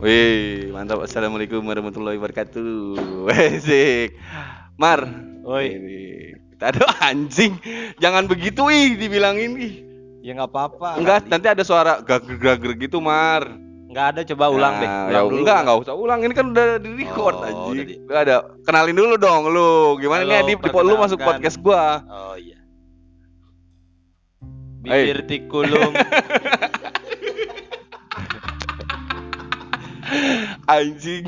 Wih, mantap. Assalamualaikum warahmatullahi wabarakatuh. Asik. Mar. Oi. Aduh anjing. Jangan begitu ih dibilangin ih. Ya nggak apa-apa. Enggak, nanti ada suara gager-gager gitu, Mar. Nggak ada coba ulang deh. Nah, Ulang ya dulu. enggak, enggak usah ulang. Ini kan udah di record Oh, anjing. Udah ada. Kenalin dulu dong lu. Gimana Halo, nih di, di lu masuk podcast gua. Oh iya. Bibir tikulum. Anjing.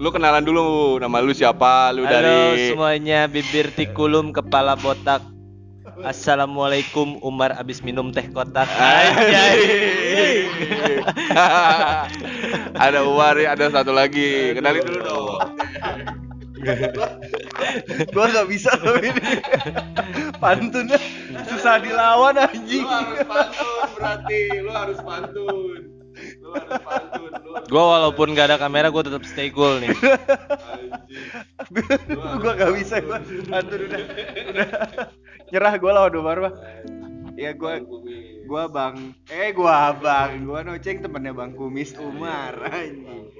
Lu kenalan dulu nama lu siapa? Lu Halo dari semuanya, bibir tikulum kepala botak. Assalamualaikum Umar abis minum teh kotak. Ada Umar, ya, ada satu lagi. Kenalin dulu dong. gua nggak bisa loh ini pantunnya susah dilawan anjing Lu harus pantun berarti, lu harus pantun. Gua walaupun nggak ada kamera, gua tetap stay cool nih. gua nggak bisa gua pantun udah udah nyerah gua lawan Umar mah ya gua gua bang eh gua bang gua noceng temennya bang kumis Umar anjing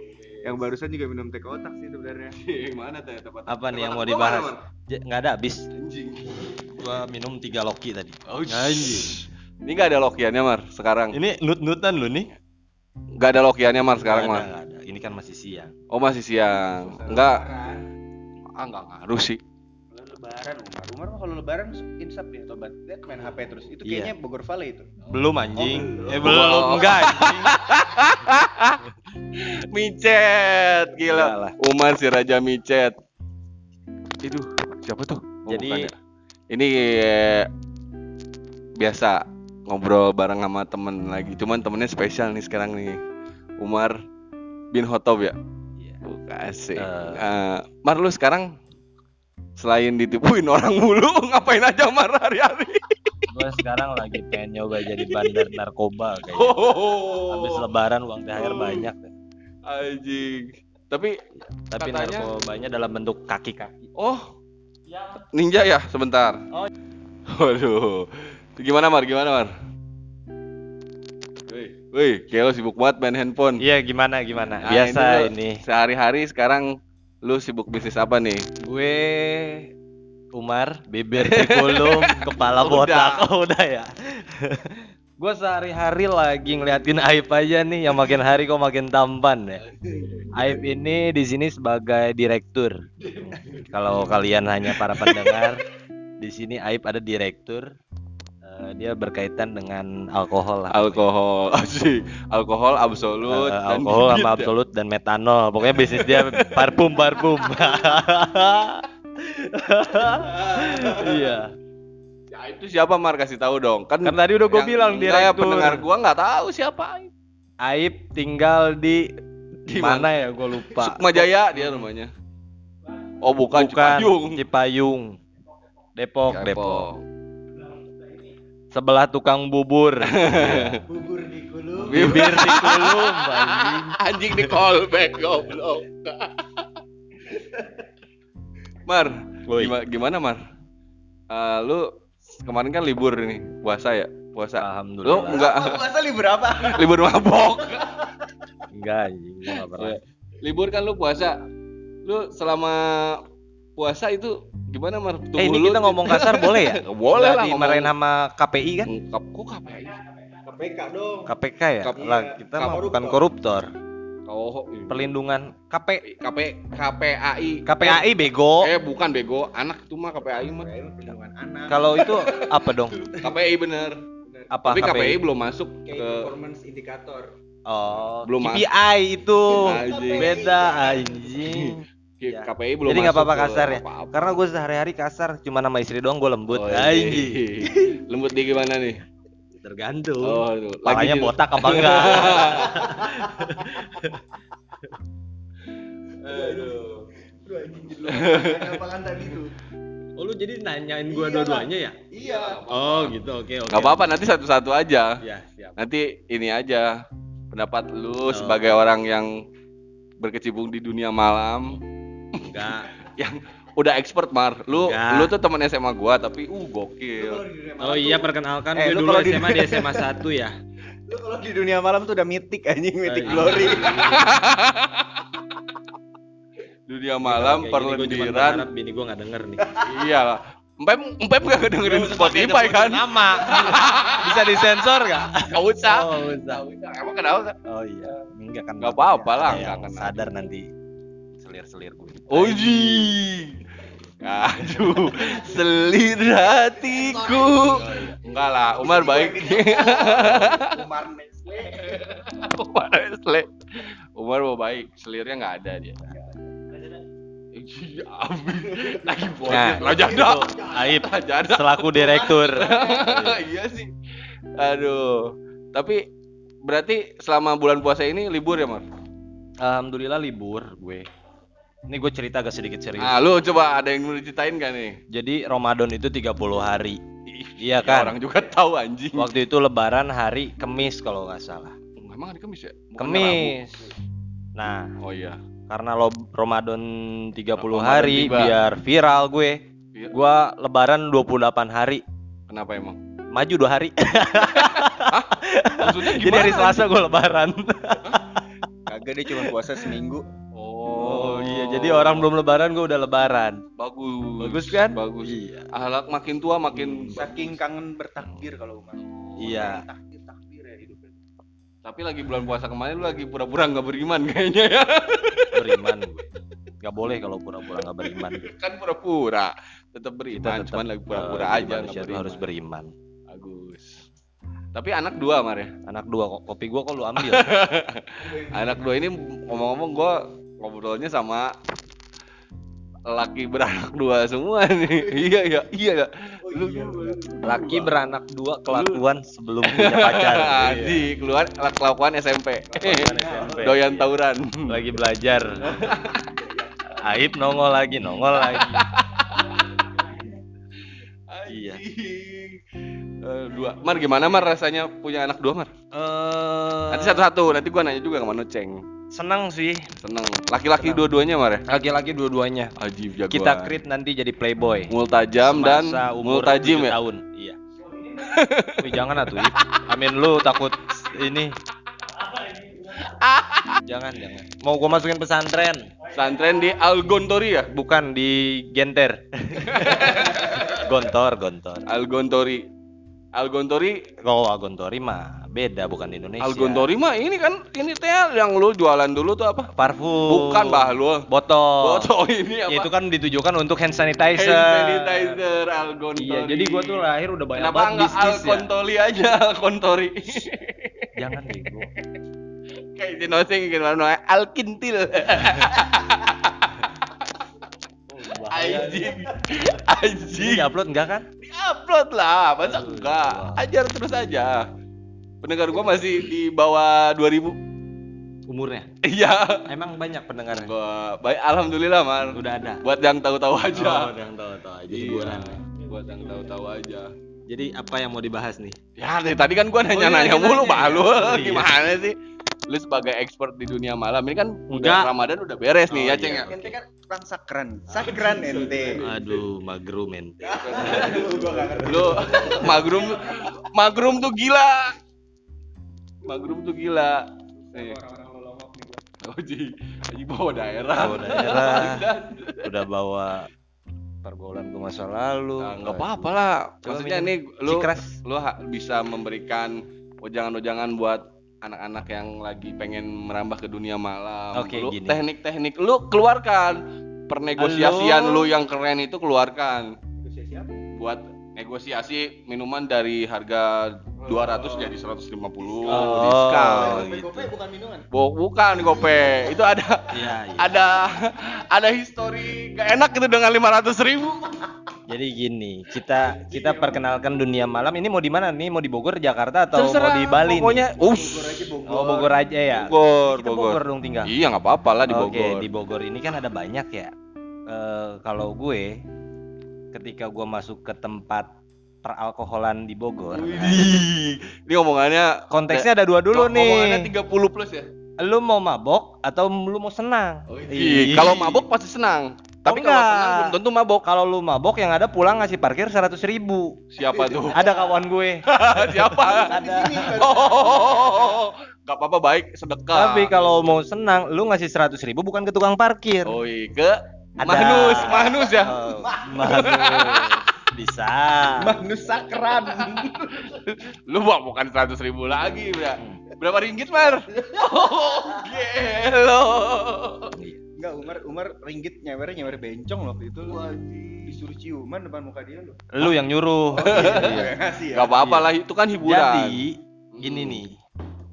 yang barusan juga minum teh kotak sih sebenarnya Mana tuh tempat? Apa nih yang mau dibahas? Nggak ada habis. Anjing. Gua minum tiga loki tadi. Oh, anjing. Ini nggak ada lokiannya Mar sekarang. Ini nut-nutan lu nih. Nggak ada lokiannya Mar sekarang Mar. ada. Ini kan masih siang. Oh masih siang. Enggak. Ah enggak ngaruh sih. Kalau lebaran Umar Umar mah kalau lebaran insap ya tobat dia main HP terus itu Iya. kayaknya Bogor Valley itu Belum anjing. belum. Eh belum Oh. enggak anjing. Micet, gila. lah. Umar si Raja Micet. Itu siapa tuh? Oh, Jadi- bukan ya. ini eh, biasa ngobrol bareng sama temen lagi. Cuman temennya spesial nih sekarang nih. Umar bin Hotob ya. Iya. Bukan asik. Eh. Eh, Mar lu sekarang selain ditipuin orang mulu ngapain aja Mar hari-hari? Gue sekarang lagi pengen nyoba jadi bandar narkoba kayaknya. Oh. Habis lebaran uang THR Oh. banyak. Anjing. Tapi Tapi Katanya- narkobanya dalam bentuk kaki-kaki. oh ninja ya sebentar. Oh. Waduh. Gimana Mar? Gimana Mar? Wih, wih, kayak lo sibuk banget main handphone. Iya gimana gimana? Nah, Biasa lo ini. Sehari-hari sekarang lu sibuk bisnis apa nih? Gue Umar, bibir tikulum, kepala Udah. botak. Oh, udah ya. gue sehari-hari lagi ngeliatin Aib aja nih, yang makin hari kok makin tampan ya. Aib ini di sini sebagai direktur. Kalau kalian hanya para pendengar, di sini Aib ada direktur. Eh, dia berkaitan dengan alkohol lah. Alkohol, asik. Alkohol absolut. Dan alkohol sama ya. absolut dan metanol. Pokoknya bisnis dia parfum parfum. iya. Ya, itu siapa Mar? Kasih tahu dong. Kan, Kan tadi udah yang- bilang enggak ya, pendengar gua nggak tahu siapa. Aib tinggal di Di mana ya? Gue lupa. Sukma Jaya dia rumahnya. Oh bukan, Bukan Cipayung. Cipayung. Depok, Depok. Sebelah tukang bubur. Iya. bubur di kulum Bibir dikulum anjing. Anjing di callback goblok. Mar, Woi. gimana, gimana Mar? Eh, lu kemarin kan libur ini, puasa ya? Puasa. Lu Alhamdulillah. enggak puasa libur apa libur mabok. Enggak anjing, gua nggak pernah. libur kan lu puasa. Lu selama puasa itu gimana Mar? Tubuh Eh ini lu- kita ngomong kasar boleh ya? Boleh Nggak lah dimarahin ngomong. sama KPI kan? Kok KPI? KPK dong KPK ya? Kap- lah kita mah Koruptor. bukan koruptor. Oh, Perlindungan KP KP KPAI. KPAI bego. Eh bukan bego, anak itu mah KPAI mah. perlindungan anak Kalau itu apa dong? KPI bener. Apa Tapi KPI belum masuk ke performance indikator Oh, Belum KPI itu. Anjing. Beda anjing. Ya. KPI belum Jadi nggak apa-apa kasar ya? apa-apa. Karena gue sehari-hari kasar, cuma nama istri doang gue lembut. Oh, Anjing. iya. Lembut di gimana nih? Tergantung. Oh, tuh. Palanya di- botak apa enggak? Aduh. Anjing apa kan tadi tuh Oh lu jadi nanyain gua dua-duanya ya? iya Oh gitu, oke oke. Nggak apa-apa nanti satu-satu aja. Ya siap. Nanti ini aja pendapat lu Oh. sebagai orang yang berkecimpung di dunia malam Enggak. yang udah expert Mar. Lu Enggak. lu tuh teman SMA gua tapi uh gokil. Oh iya perkenalkan Eh, gue lu dulu kalau di- SMA di SMA 1 ya. Lu kalau di dunia malam tuh udah mitik anjing, mitik Iya. glory. Dunia malam perlendiran. Harap bini gua nggak denger nih. Iya lah. Empep empep gak dengerin Spotify kan? Nama. Bisa disensor nggak? Gak usah. Oh, usah. Emang kenapa? Oh iya. Enggak kan. Nggak apa-apa lah, kena. Sadar nanti selir-selir gue. Oji. Aduh, selir hatiku. Enggak lah, Umar baik. Umar Nestle. Umar Nestle. Umar mau baik, selirnya nggak ada dia. Iya, abis. Lagi Nah, bocet. Lah janda. Aib janda. selaku direktur. iya sih. Aduh. Tapi berarti selama bulan puasa ini libur ya, Mar? Alhamdulillah libur gue. Ini gue cerita agak sedikit serius. Ah, lu coba ada yang mau diceritain gak nih? Jadi Ramadan itu 30 hari. Ih, Iya ya kan? Orang juga tahu anjing. Waktu itu lebaran hari Kemis kalau nggak salah. Emang hari Kamis ya? Kemis. Nah. Oh iya. karena lo Ramadan 30 Ramadan hari tiba. biar viral gue. Iya. Gua lebaran 28 hari. Kenapa emang? Maju dua hari. Maksudnya Jadi hari gimana? Selasa gue lebaran. Kagak dia cuma puasa seminggu. Jadi orang belum lebaran gue udah lebaran. bagus. Bagus kan? Bagus. Iya. Ahlak makin tua makin Saking kangen bertakbir kalau Umar. Iya. Takbir takbir ya hidupnya. Tapi lagi bulan puasa kemarin lu lagi pura-pura nggak beriman kayaknya ya. Beriman gue. Gak boleh kalau pura-pura nggak beriman. kan pura-pura. Tetap Kita beriman, tetap, cuman lagi pura-pura eh, aja manusia nggak beriman. harus beriman. Bagus. Tapi anak dua Mar ya. Anak dua kok kopi gua kok lu ambil. Anak dua ini ngomong-ngomong gua ngobrolnya sama laki beranak dua semua nih. iya iya iya ya. Lu Laki beranak dua kelakuan sebelum punya pacar. Di keluar kelakuan SMP. Kelakuan SMP. Doyan tawuran. Lagi belajar. Aib nongol lagi, nongol lagi. Iya. Eh, dua. Mar gimana Mar rasanya punya anak dua Mar? Eh, Nanti satu-satu, nanti gua nanya juga ke Manoceng. Senang sih. Seneng. Laki-laki dua-duanya Mar ya? Laki-laki dua-duanya. Ajib jagoan. Kita create nanti jadi playboy. multajam dan multajim 7 ya. tahun. Iya. Wih, jangan atuh. Amin lu takut ini. jangan, jangan. Mau gua masukin pesantren. Santren di Algontori ya? Bukan di Genter. gontor, gontor. Algontori. Algontori, Oh, Agontori mah beda bukan di Indonesia. Algontori mah ini kan ini teh yang lu jualan dulu tuh apa? Parfum. Bukan bah lu. Botol. Botol ini Ya, apa? itu kan ditujukan untuk hand sanitizer. Hand sanitizer Algontori. Iya, jadi gua tuh lahir udah banyak Kenapa banget bisnis ya. Alkontoli aja, Alkontori? Jangan bego. Kayak di nosing gimana? Alkintil. Anjing. Anjing. Ini upload enggak kan? Diupload lah, masa enggak? ya. Ajar terus aja. Pendengar gua masih di bawah 2000. Umurnya. Iya. Emang banyak pendengarnya. Gua baik alhamdulillah, Man. Udah ada. Buat yang tahu-tahu Oh, aja. yang tahu-tahu aja Iya. hiburan. Buat yang tahu-tahu aja. Jadi apa yang mau dibahas nih? Ya, dari tadi kan gua nanya-nanya iya, mulu, nanya. Pak. Lu Oh, iya. gimana sih? Lu sebagai expert di dunia malam ini kan udah Ramadan udah beres nih Oh, ya, Ceng iya. ya. Ente kan orang sakran. Sakran ente. Aduh, magru men. Aduh, gua gak ngerti. Lu magrum magrum tuh gila. Magrum tuh gila. Nih gua. Oh, ji, ji bawa daerah. Bawa daerah. Udah bawa pergaulan gue masa lalu. Nah, nggak apa-apa lah. Maksudnya nih lu Cikras. lu ha- bisa memberikan ujangan-ujangan buat anak-anak yang lagi pengen merambah ke dunia malam. Oke, lu gini. teknik-teknik lu keluarkan pernegosiasian Lu- lu yang keren itu keluarkan buat negosiasi minuman dari harga 200 jadi 150 Oh, diskon. gitu. Gope bukan minuman. Bu- bukan gope itu ada Iya, iya. ada ada histori gak enak itu dengan 500 ribu Jadi gini, kita kita perkenalkan dunia malam. Ini mau di mana nih? Mau di Bogor, Jakarta atau mau di Bali? nih? pokoknya us Bogor aja Bogor. Oh, Bogor aja ya. Bogor Kita Bogor dong tinggal. iya nggak apa-apa lah di Oke, Bogor di Bogor ini kan ada banyak ya. Eh, kalau gue ketika gue masuk ke tempat peralkoholan di Bogor, Widih. ini omongannya konteksnya ada dua dulu omongannya nih. 30 plus ya Lu mau mabok atau lu mau senang? Ih, kalau mabok pasti senang tapi kalau enggak. senang belum tentu mabok Kalau lu mabok yang ada pulang ngasih parkir seratus ribu. siapa tuh Ada kawan gue. siapa Ada. oh Gak apa-apa baik sedekah. Tapi kalau mau senang, lu ngasih seratus ribu bukan ke tukang parkir. Oh iya, ke Ada. Mahnus, Mahnus ya. Oh, Mahnus. Bisa. Magnus sakran. Lu bang bukan seratus ribu lagi, bra. Berapa ringgit, Mar? Oh, gelo. Enggak, Umar Umar ringgit nyawer nyawer bencong loh waktu itu. Disuruh ciuman depan muka dia loh. Lu yang nyuruh. Iya. Ngasih ya. Gak apa-apa lah, itu kan hiburan. Jadi, ini nih.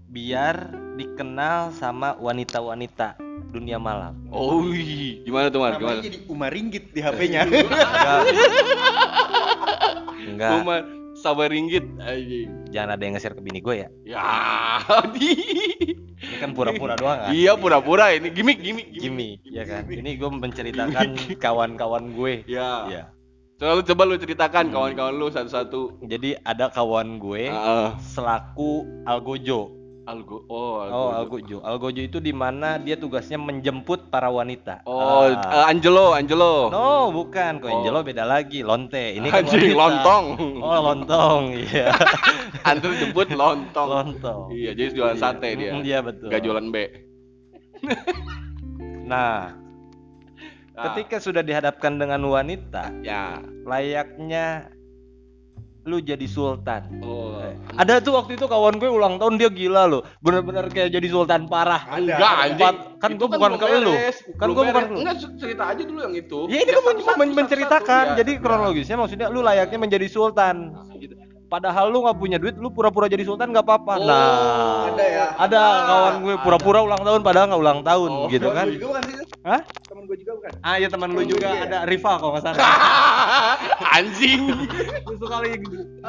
Biar dikenal sama wanita-wanita dunia malam. Oh, iya. gimana tuh, Mar? Gimana? Namanya jadi Umar ringgit di HP-nya. Enggak. Enggak. Umar sabar ringgit anjing. Jangan ada yang nge-share ke bini gue ya. Ya, di. Ini kan pura-pura doang kan. Iya pura-pura ini gimmick gimmick Gimik, ya kan. Ini gue menceritakan kawan-kawan gue. Ya. Iya. Coba lu coba lu ceritakan kawan-kawan lu satu-satu. Jadi ada kawan gue Heeh. selaku algojo. Algo. Oh, Oh, Algo. algojo. Algojo itu di mana dia tugasnya menjemput para wanita. Oh, Ah. eh, Angelo, Angelo. No, bukan. Kok Oh. Angelo beda lagi. Lonte. Ini kan Anjing, lontong. Oh, lontong. Iya. Antar jemput lontong. lontong. Iya, jadi jualan sate dia. Iya betul. Gak jualan B. Nah, Ah, ketika sudah dihadapkan dengan wanita, ya. layaknya lu jadi sultan. Oh. Ada tuh waktu itu kawan gue ulang tahun dia gila loh. Bener-bener kayak jadi sultan parah. Enggak, anjing. Empat- kan Itu gua bukan ke lu. Kan gua bukan lu. Enggak, cerita aja dulu yang itu. Ya ini kan menceritakan. ya. Jadi kronologisnya maksudnya lu layaknya menjadi sultan. Gitu. Padahal lu nggak punya duit, lu pura-pura jadi sultan nggak apa-apa. Oh, nah, ada ya? Ada kawan gue pura-pura ulang tahun padahal nggak ulang tahun, Oh, gitu kan? Gue juga bukan sih? Hah? Temen gue juga bukan. Ah, ya teman lu Temen juga gue juga. ada Riva kalau nggak salah. Anjing. Lu sekali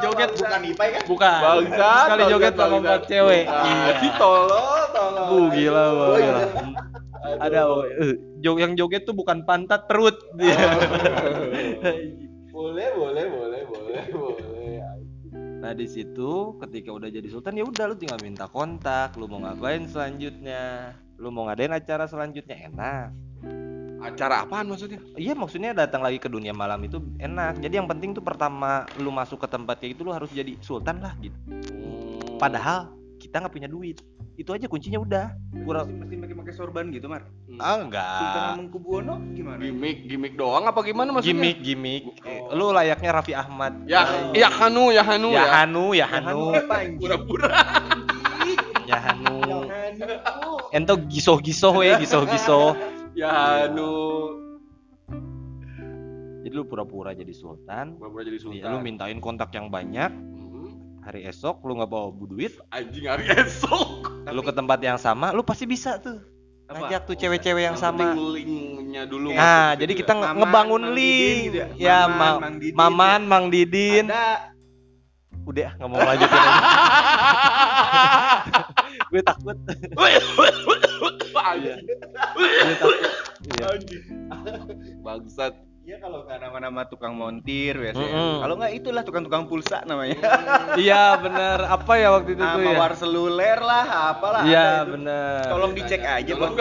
joget bukan Ipai kan? bukan. Bangsa. Sekali joget sama empat cewek. Iya. Tolol, tolol. Bu gila, Bu, Oh, gila. iya. Ada eh, jog yang joget tuh bukan pantat perut. Dia. boleh, boleh, boleh, boleh, boleh. Nah di situ ketika udah jadi sultan ya udah lu tinggal minta kontak, lu mau ngapain selanjutnya, lu mau ngadain acara selanjutnya enak. Acara apaan maksudnya? Iya maksudnya datang lagi ke dunia malam itu enak. Jadi yang penting tuh pertama lu masuk ke tempat kayak gitu lu harus jadi sultan lah gitu. Padahal kita nggak punya duit. Itu aja kuncinya udah. Pura Mesti pakai pakai sorban gitu, Mar. ah Sultan enggak. Hamengkubuwono gimana? gimmick, gimmick doang apa gimana maksudnya? Gimik gimik. Eh, Lu layaknya Raffi Ahmad. Ya, ya Hanu, ya Hanu ya ya. Hanu, ya Hanu? Pura-pura. ya Hanu. Ento gisoh-gisoh we, gisoh-gisoh. Ya Hanu. Jadi lu pura-pura jadi sultan, Pura-pura jadi Iya, sultan. lu mintain kontak yang banyak. Mhm. Hari esok lu nggak bawa duit, Anjing hari esok. lu ke tempat yang sama, lu pasti bisa tuh. Apa? Ngajak tuh cewek-cewek yang sama. linknya dulu. Nah, jadi situ kita ya. Maman, ngebangun link. Gitu ya? Ya, Maman, Ma- Mang Didin. Maman, Mang Didin. Ada Udah, nggak mau lanjutin. Gue takut. Anjing. Gue takut. Iya. Anjing. Bangsat. Ya kalau nggak nama-nama tukang montir biasanya. Mm-mm. Kalau nggak itulah tukang-tukang pulsa namanya. Iya, bener. Apa ya waktu itu tuh ya? war seluler lah, apalah. Iya, bener. Tolong dicek aja, Tolong.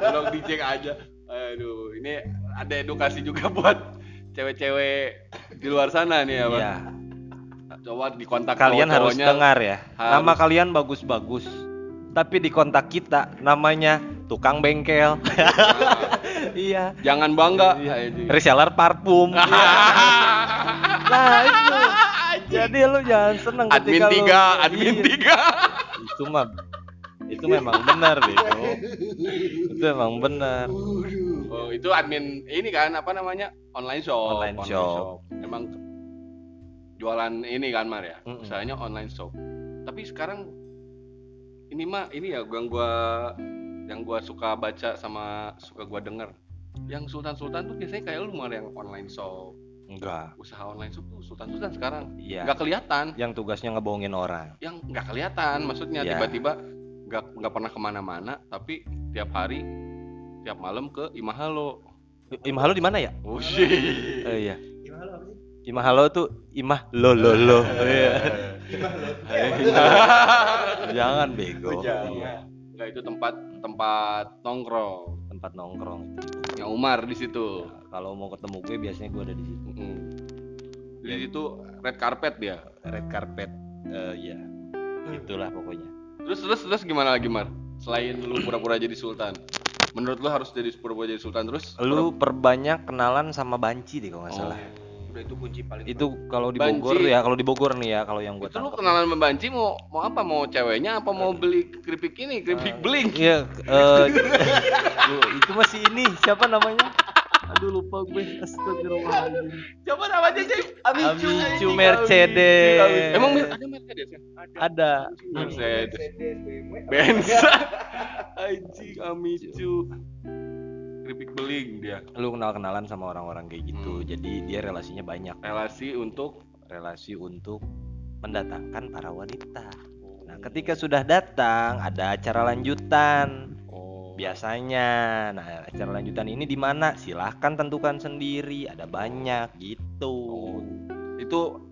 Tolong dicek aja. Aduh, ini ada edukasi juga buat cewek-cewek di luar sana nih ya, Bang. Iya. Coba dikontak Kalian harus dengar ya. harus- Nama kalian bagus-bagus. Tapi di kontak kita namanya tukang bengkel. iya. Jangan bangga. Iya. Anjing. Reseller parfum. nah, itu. Jadi lu jangan seneng admin ketika lu- tiga, admin Iya. tiga. Itu mah itu memang benar bego. Itu memang benar. Oh, itu admin ini kan apa namanya? Online shop. Online shop. Emang jualan ini kan Mar ya. Mm-mm. Usahanya online shop. Tapi sekarang ini mah ini ya yang gua yang gua suka baca sama suka gua denger. Yang sultan-sultan tuh biasanya kayak lu Mar yang online shop. Enggak. Usaha online shop tuh sultan-sultan sekarang. Iya. Nggak kelihatan. Yang tugasnya ngebohongin orang. Yang nggak kelihatan maksudnya Iya. tiba-tiba nggak nggak pernah ke mana-mana tapi tiap hari tiap malam ke Imahalo. Imah lo di mana ya? Oh shit. Eh, iya. Imah halo tuh imah lo lo lo. Iya. Jangan bego. Iya. Enggak itu tempat tempat nongkrong. Tempat nongkrong. Yang Umar di situ. Kalau mau ketemu gue biasanya gue ada di situ. Mm. Di situ red carpet dia. Red carpet. Eh ya. Itulah pokoknya. Terus terus terus gimana lagi Mar? Selain lu pura-pura jadi sultan. Menurut lu harus jadi pura-pura jadi sultan terus? Lu perbanyak kenalan sama banci deh kalau nggak Oh. salah. Udah itu kunci paling Itu kalau di Banci. Bogor ya, kalau di Bogor nih ya, kalau yang gua Itu lu kenalan sama Banci mau mau apa? Mau ceweknya apa mau beli keripik ini, keripik beling? Iya, eh, lu- itu masih ini siapa namanya? Aduh lupa gue. Astagfirullahaladzim. Coba namanya aja. Amicu Mercedes. Emang ada Mercedes ya? Ada. Mercedes. BMW. Benz. Anjing Amicu. Keripik beling dia. Lu kenal-kenalan sama orang-orang kayak gitu. Hmm. Jadi dia relasinya banyak. Relasi untuk Relasi untuk mendatangkan para wanita. Nah, ketika sudah datang ada acara lanjutan. oh Biasanya, nah acara lanjutan ini di mana? Silahkan tentukan sendiri. Ada banyak gitu. itu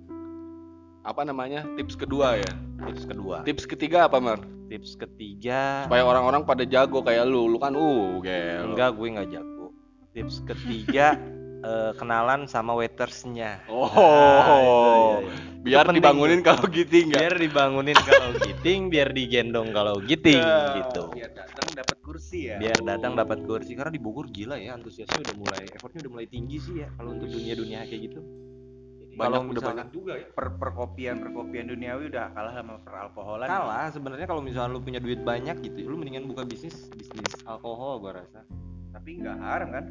apa namanya? Tips kedua ya. Tips kedua. Tips ketiga apa, Mar? Tips ketiga. Supaya orang-orang pada jago kayak lu. Lu kan uh, gel. Enggak, gue nggak jago. Tips ketiga eh, kenalan sama waitersnya. Oh. Nah, itu, iya, iya. Biar penting dibangunin kalau giting enggak? Biar dibangunin kalau giting, biar digendong kalau giting Ya. gitu. Biar datang dapat kursi ya. Biar datang dapat kursi karena di Bogor gila ya antusiasnya udah mulai effortnya udah mulai tinggi sih ya kalau untuk dunia-dunia kayak gitu. Banyak Kalau udah banyak juga ya. Per perkopian perkopian duniawi udah kalah sama peralkoholan. Kalah sebenarnya kalau misalnya lu punya duit banyak gitu, lu mendingan buka bisnis bisnis alkohol gua rasa. Tapi nggak haram kan?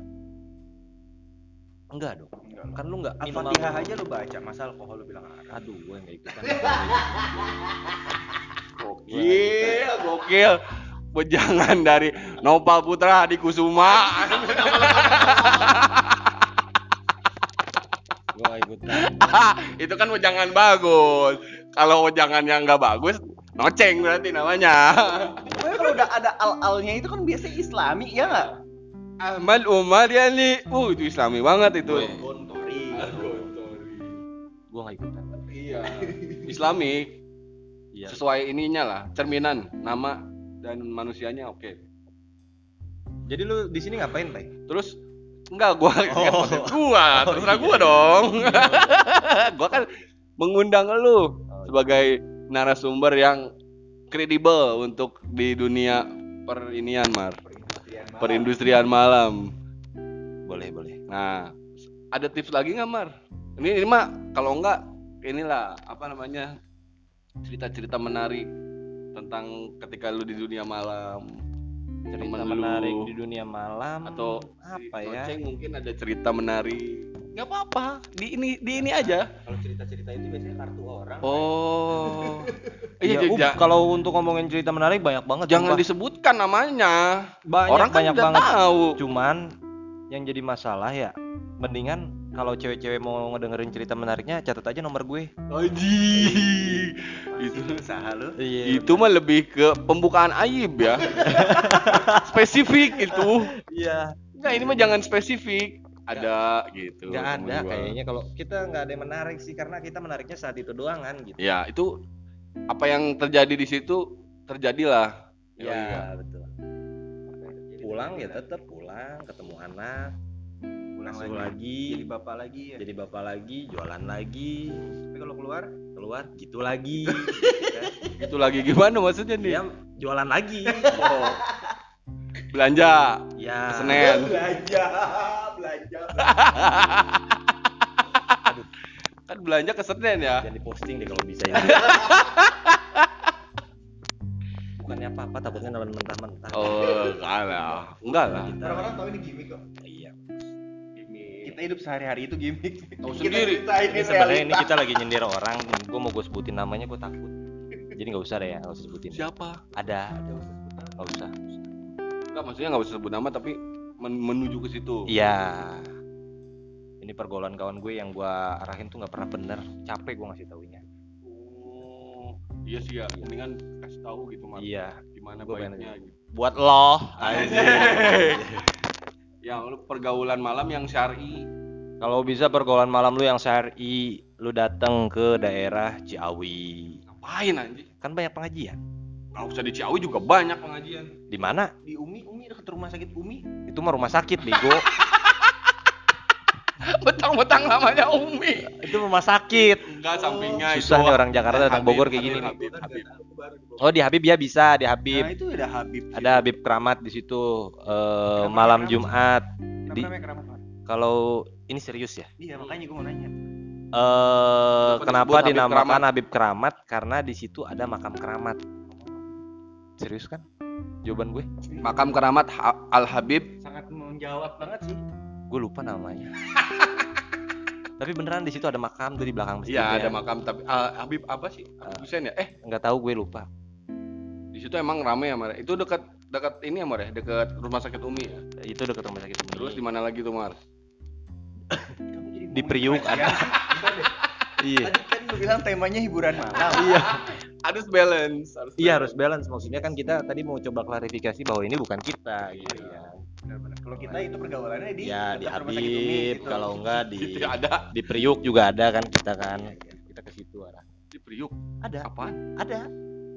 Enggak dong. Enggak. Kan lu enggak minum Al-Fatihah aja lu baca, masa alkohol lu bilang haram. Aduh, gue nggak ikutan. Gokil, gokil. Wejangan dari Nopal Putra di Kusuma. gue nggak ikutan. itu kan wejangan bagus. Kalau wejangan yang nggak bagus, noceng berarti namanya. Pokoknya kalau udah ada al-alnya itu kan biasanya islami ya nggak? Ahmad Umar ya nih. Uh, itu islami banget itu. Gontori. Gue nggak ikutan. Iya. Islami Iya. sesuai ininya lah, cerminan nama dan manusianya oke. Jadi lu di sini ngapain, Pak? Terus enggak gua kan Oh. konten gua, Oh, terserah iya. gua dong. gua kan mengundang lu Oh, sebagai narasumber yang kredibel untuk di dunia perinian Mar, perindustrian malam. Boleh, boleh. Nah, ada tips lagi nggak Mar? Ini, ini mah kalau enggak inilah apa namanya cerita-cerita menarik tentang ketika lu di dunia malam Cerita Temen lu. menarik di dunia malam atau apa ya? Mungkin ada cerita menarik nggak apa-apa di ini di ini aja Kalau cerita-cerita itu biasanya kartu orang. oh Iya, iya uh, kalau untuk ngomongin cerita menarik banyak banget. jangan sumpah. disebutkan namanya banyak orang kan banyak udah banget. tahu Cuman yang jadi masalah ya, mendingan kalau cewek-cewek mau ngedengerin cerita menariknya catat aja nomor gue. Aji itu usaha lu. Iya. itu mah lebih ke pembukaan aib ya spesifik itu Iya. Enggak, ini mah jangan spesifik. Ada gitu. Temen ada gua. kayaknya kalau kita nggak ada yang menarik sih karena kita menariknya saat itu doang kan gitu. Ya, itu apa yang terjadi di situ terjadilah. Iya, Iya. betul. Pulang ya tetap pulang, ketemu anak, Pulang masuk lagi. lagi, Jadi bapak lagi ya. jadi bapak lagi, jualan lagi, Tapi kalau keluar keluar gitu lagi. Itu lagi gimana maksudnya nih? Dia jualan lagi. Oh. Belanja Ya. Senen. belanja, belanja. Kan belanja ke Senen ya. Jangan diposting deh kalau bisa ya. Bukannya apa-apa, takutnya nelen mentah-mentah. Oh, kalah. Enggak lah. Kita- Orang-orang tahu ini gimmick kok. Kita hidup sehari-hari itu gimmick. Tahu Kita sendiri. Ini sebenarnya ini kita lagi nyindir orang, gue mau gue sebutin namanya gue takut. Jadi nggak usah deh ya, nggak usah sebutin. Siapa? Ada, ada. Nggak usah. Enggak, maksudnya enggak usah sebut nama tapi men- menuju ke situ. Iya. Ini pergaulan kawan gue yang gue arahin tuh nggak pernah bener. Capek gue ngasih taunya. Oh, iya sih ya. Mendingan kasih tahu gitu, Mas. Iya. Gimana Gua pengen baiknya gitu. Buat lo. Yang lu pergaulan malam yang syar'i. Kalau bisa pergaulan malam lu yang syari, lu datang ke daerah Ciawi. Ngapain anjing? Kan banyak pengajian. Nggak usah di Ciawi juga banyak pengajian. Di mana? Di Umi, Umi dekat rumah sakit Umi. Itu mah rumah sakit, bego. Betang-betang namanya Umi. Itu rumah sakit. Enggak sampingnya Susah itu. nih orang Jakarta, Habib, Bogor kayak Habib, gini nih. Habib, Habib. Oh di Habib ya bisa di Habib. Nah, itu ada Habib. Ada Habib Keramat di situ eh, malam Jumat. Kenapa di- namanya keramat? Mas? Kalau ini serius ya? Iya, makanya gue mau nanya. Eh kenapa dinamakan Keramat? Habib Keramat? Karena di situ ada makam keramat. Serius kan? Jawaban gue? Makam keramat Al Habib. Sangat menjawab banget sih. Gue lupa namanya. Tapi beneran di situ ada makam tuh di belakang masjid. Iya, ada makam tapi ah, Habib apa sih? Habib Hussein ya? Eh, Nggak tahu gue lupa. di situ emang rame ya, Mar. Itu dekat dekat ini ya, Mar ya? Dekat rumah sakit Umi ya. Itu dekat rumah sakit ini. Terus di mana lagi tuh, Mar? Di Priuk ada. Iya. Tadi kan lu bilang temanya hiburan malam. Iya. Harus balance, harus Iya harus balance maksudnya kan kita tadi mau coba klarifikasi bahwa ini bukan kita gitu ya. Kalau kita itu pergaulannya di Ya di Habib gitu. kalau enggak di Gitu ya, ada di Priuk juga ada kan kita kan. Kita ke situ arah. di Priuk. Ada, Apaan? ada.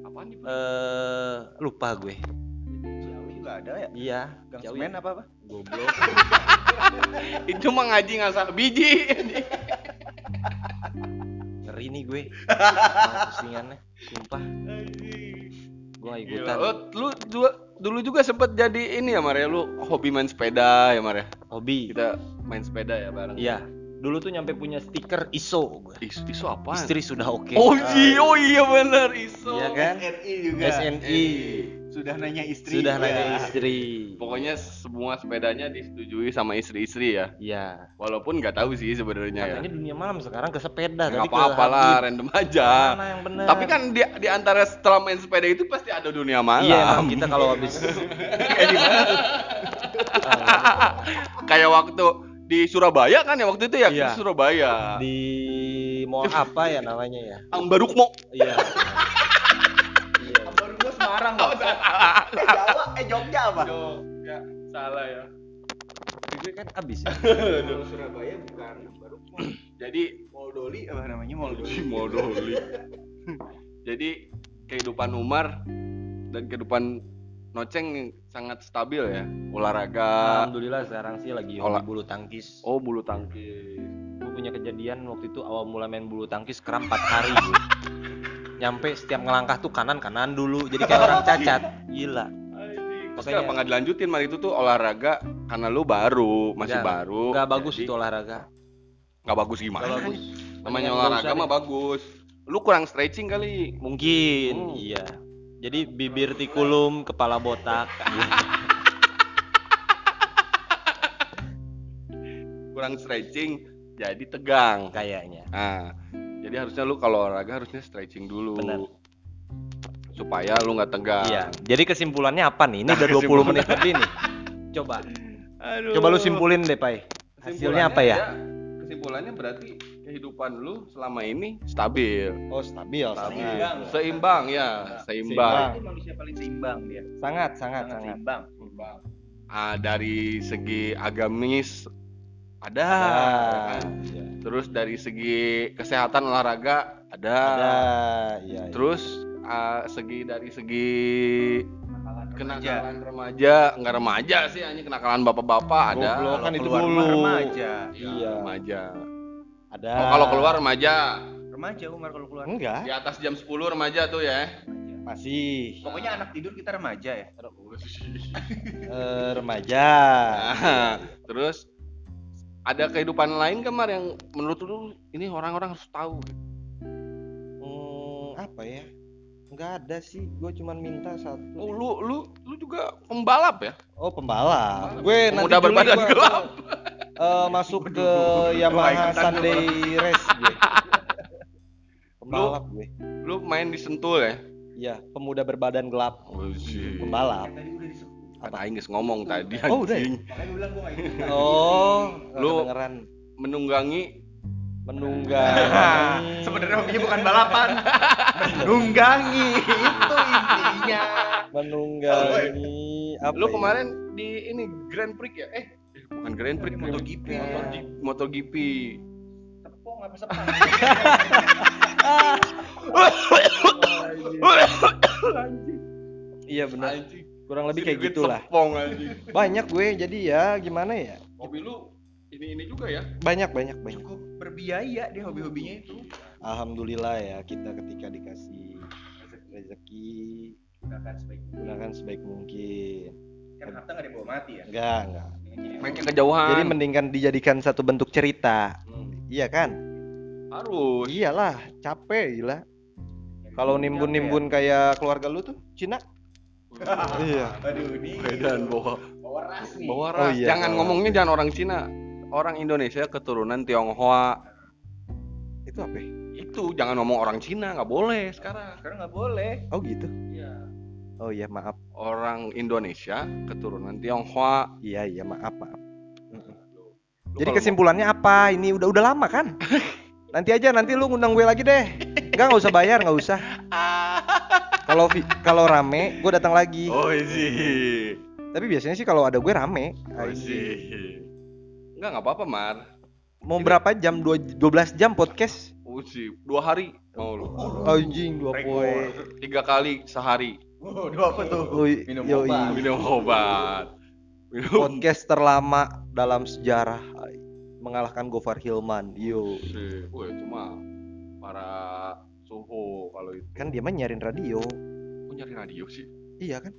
Apaan di Priuk? Eh lupa gue. Ciawi juga ada ya. Iya. Gang Ciawi. semen apa apa? Goblok. Itu mah ngaji ngasal biji. Ngeri nih gue. Pusingannya, sumpah. Gue Gila. ikutan. Oh, lu dulu, dulu juga sempet jadi ini ya, Mar ya? Lu hobi main sepeda ya, Mar ya? Hobi. Kita main sepeda ya bareng. Iya. Dulu tuh nyampe punya stiker ISO gue. Is, isu apaan? Istri sudah oke. Oh iya, oh iya bener iso. Iya kan? SNI juga. SNI. Sudah nanya istri. Sudah nanya Ya. istri. Pokoknya semua sepedanya disetujui sama istri-istri ya. Iya. Walaupun nggak tahu sih sebenarnya ya. Katanya dunia malam sekarang ke sepeda. Nggak tadi ke apa-apa lah, Habib. random aja. Mana yang benar? Tapi kan di, di antara setelah main sepeda itu pasti ada dunia malam. Iya emang kita kalau habis Kayak waktu di Surabaya kan ya waktu itu ya Iya. di Surabaya. di mall apa ya namanya ya? Ambarukmo. Iya. Semarang Oh, salah. Eh Jawa, eh Jogja apa? Ya, salah ya. Gue kan abis ya. Kalau Surabaya bukan baru Jadi Mall Doli apa namanya Mall Doli. modoli. Jadi kehidupan Umar dan kehidupan Noceng sangat stabil ya. Olahraga. Alhamdulillah sekarang sih lagi Olah- bulu tangkis. Oh, bulu tangkis. Gue punya kejadian waktu itu awal mula main bulu tangkis kram 4 hari. Nyampe setiap ngelangkah tuh kanan kanan dulu jadi kayak orang cacat. Gila. Terus Makanya- kenapa nggak dilanjutin Mar itu tuh olahraga karena lu baru, masih Nggak- baru. Nggak bagus Jadi, itu olahraga. Nggak bagus gimana? Nggak bagus. Namanya olahraga mah bagus. Lu kurang stretching kali. Mungkin, Hmm. iya. Jadi bibir tikulum, kepala botak. Kurang stretching jadi tegang. Kayaknya. Nah, jadi harusnya lu kalau olahraga harusnya stretching dulu. Benar. Supaya lu nggak tegang. Iya. Jadi kesimpulannya apa nih? Ini udah 20 Kesimpulan. menit lebih nih. Coba. Aduh. Coba lu simpulin deh, Pai. Hasilnya apa ya? Kesimpulannya berarti kehidupan lu selama ini stabil. Oh, stabil, Seimbang. Seimbang ya, seimbang. Itu manusia paling seimbang dia. Sangat, sangat, Sangat sangat. seimbang. Ah, dari segi agamis ada, Ada. ya? Iya. Terus dari segi kesehatan olahraga ada. Ada, iya. iya. Terus ah, segi dari segi Kenakalan remaja. remaja, enggak remaja sih, hanya kenakalan bapak-bapak ada. Goblok, Kalau kan itu dulu. rumah remaja. Iya. Remaja. Ada. Oh, kalau keluar remaja. Remaja Umar kalau keluar. enggak? Di atas jam 10 remaja tuh ya. Masih Pokoknya anak tidur kita remaja ya. eh, remaja. Nah, terus ada kehidupan lain kamar yang menurut lu ini orang-orang harus tahu. Hmm, apa ya? Enggak ada sih. Gue cuman minta satu. Oh, lu lu lu juga pembalap ya? Oh, pembalap. Gue nanti Pemuda Juli berbadan gua- gelap. eh, masuk ke Yamaha Sunday Race gue. Pembalap gue. Lu main di Sentul ya? Iya, pemuda berbadan gelap. Oh. Pembalap. Kata Aing geus ngomong tadi Oh, udah ya? anjing. Oh, Lu- kedengeran Menunggangi menunggangi. Sebenarnya hobinya bukan balapan. Menunggangi itu intinya. menunggangi apa? lu ya? kemarin di ini Grand Prix ya? Eh, bukan Grand Prix, MotoGP. MotoGP. MotoGP. Tepung apa sepang? Iya benar. Anjing. Kurang lebih kayak gitulah. Banyak gue. Jadi ya gimana ya? Hobi lu ini ini juga ya. banyak banyak banyak. Cukup berbiaya dia hobi-hobinya itu. Alhamdulillah ya kita ketika dikasih rezeki gunakan sebaik gunakan sebaik mungkin. Kan harta nggak dibawa mati ya? Enggak enggak Main kejauhan. jadi mendingan dijadikan satu bentuk cerita. Iya kan? Harus. iyalah capek gila. Kalau nimbun nimbun kayak keluarga lu tuh Cina iya aduh ini Medan bawa bawa ras nih bawa Oh ras. iya, jangan bawa ngomongnya jangan orang Cina. Orang Indonesia keturunan Tionghoa. itu apa ya? Itu jangan ngomong orang Cina, nggak boleh sekarang. sekarang nggak boleh oh gitu Iya. oh iya maaf Orang Indonesia keturunan Tionghoa. iya iya maaf maaf Lu jadi kesimpulannya apa ini udah udah lama kan nanti aja nanti lu ngundang gue lagi deh Enggak nggak usah bayar nggak usah kalau kalau rame gue datang lagi Oh sih. tapi biasanya sih kalau ada gue rame Oh sih. Enggak nggak apa-apa Mar. mau berapa jam Dua- 12 jam podcast Oh sih. Dua hari mau lu. anjing dua poe Tiga kali sehari Wow, dua apa tuh Ui, minum yoi. obat minum obat. Minum. podcast terlama dalam sejarah mengalahkan Gofar Hilman yo Sih. Cuma para suhu kalau itu. kan dia mah nyarin radio Kok nyari radio sih? iya kan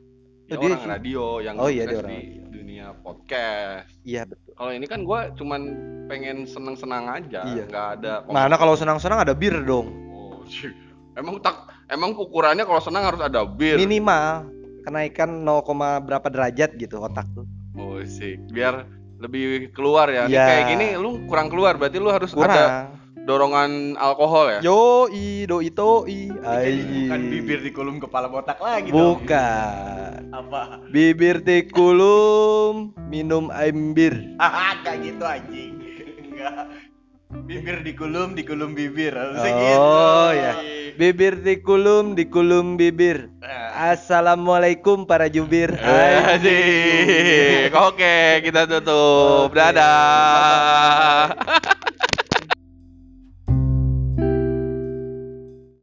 Ya, Oh, dia orang sih. radio yang Oh, iya, dia orang di radio. dunia podcast. iya betul Kalau ini kan gua cuman pengen seneng-senang aja, Iya. nggak ada. mana kalau senang-senang ada bir dong Oh, sih. Emang tak emang ukurannya kalau senang harus ada bir. minimal kenaikan 0, berapa derajat gitu otak tuh Oh sih, biar lebih keluar ya. Nih, Iya. Kayak gini lu kurang keluar, berarti lu harus ada kurang dorongan alkohol ya. yo i do ito i ai. bukan bibir di kolom kepala botak lagi dong. Bukan. Apa? Bibir tikulum minum aimbir ah kayak gitu anjing. Enggak bibir dikulum dikulum bibir. Harusnya Oh, gitu. ya. bibir tikulum dikulum bibir. Nah, assalamualaikum para jubir. Eh, Asik. Oke, kita tutup. Dadah.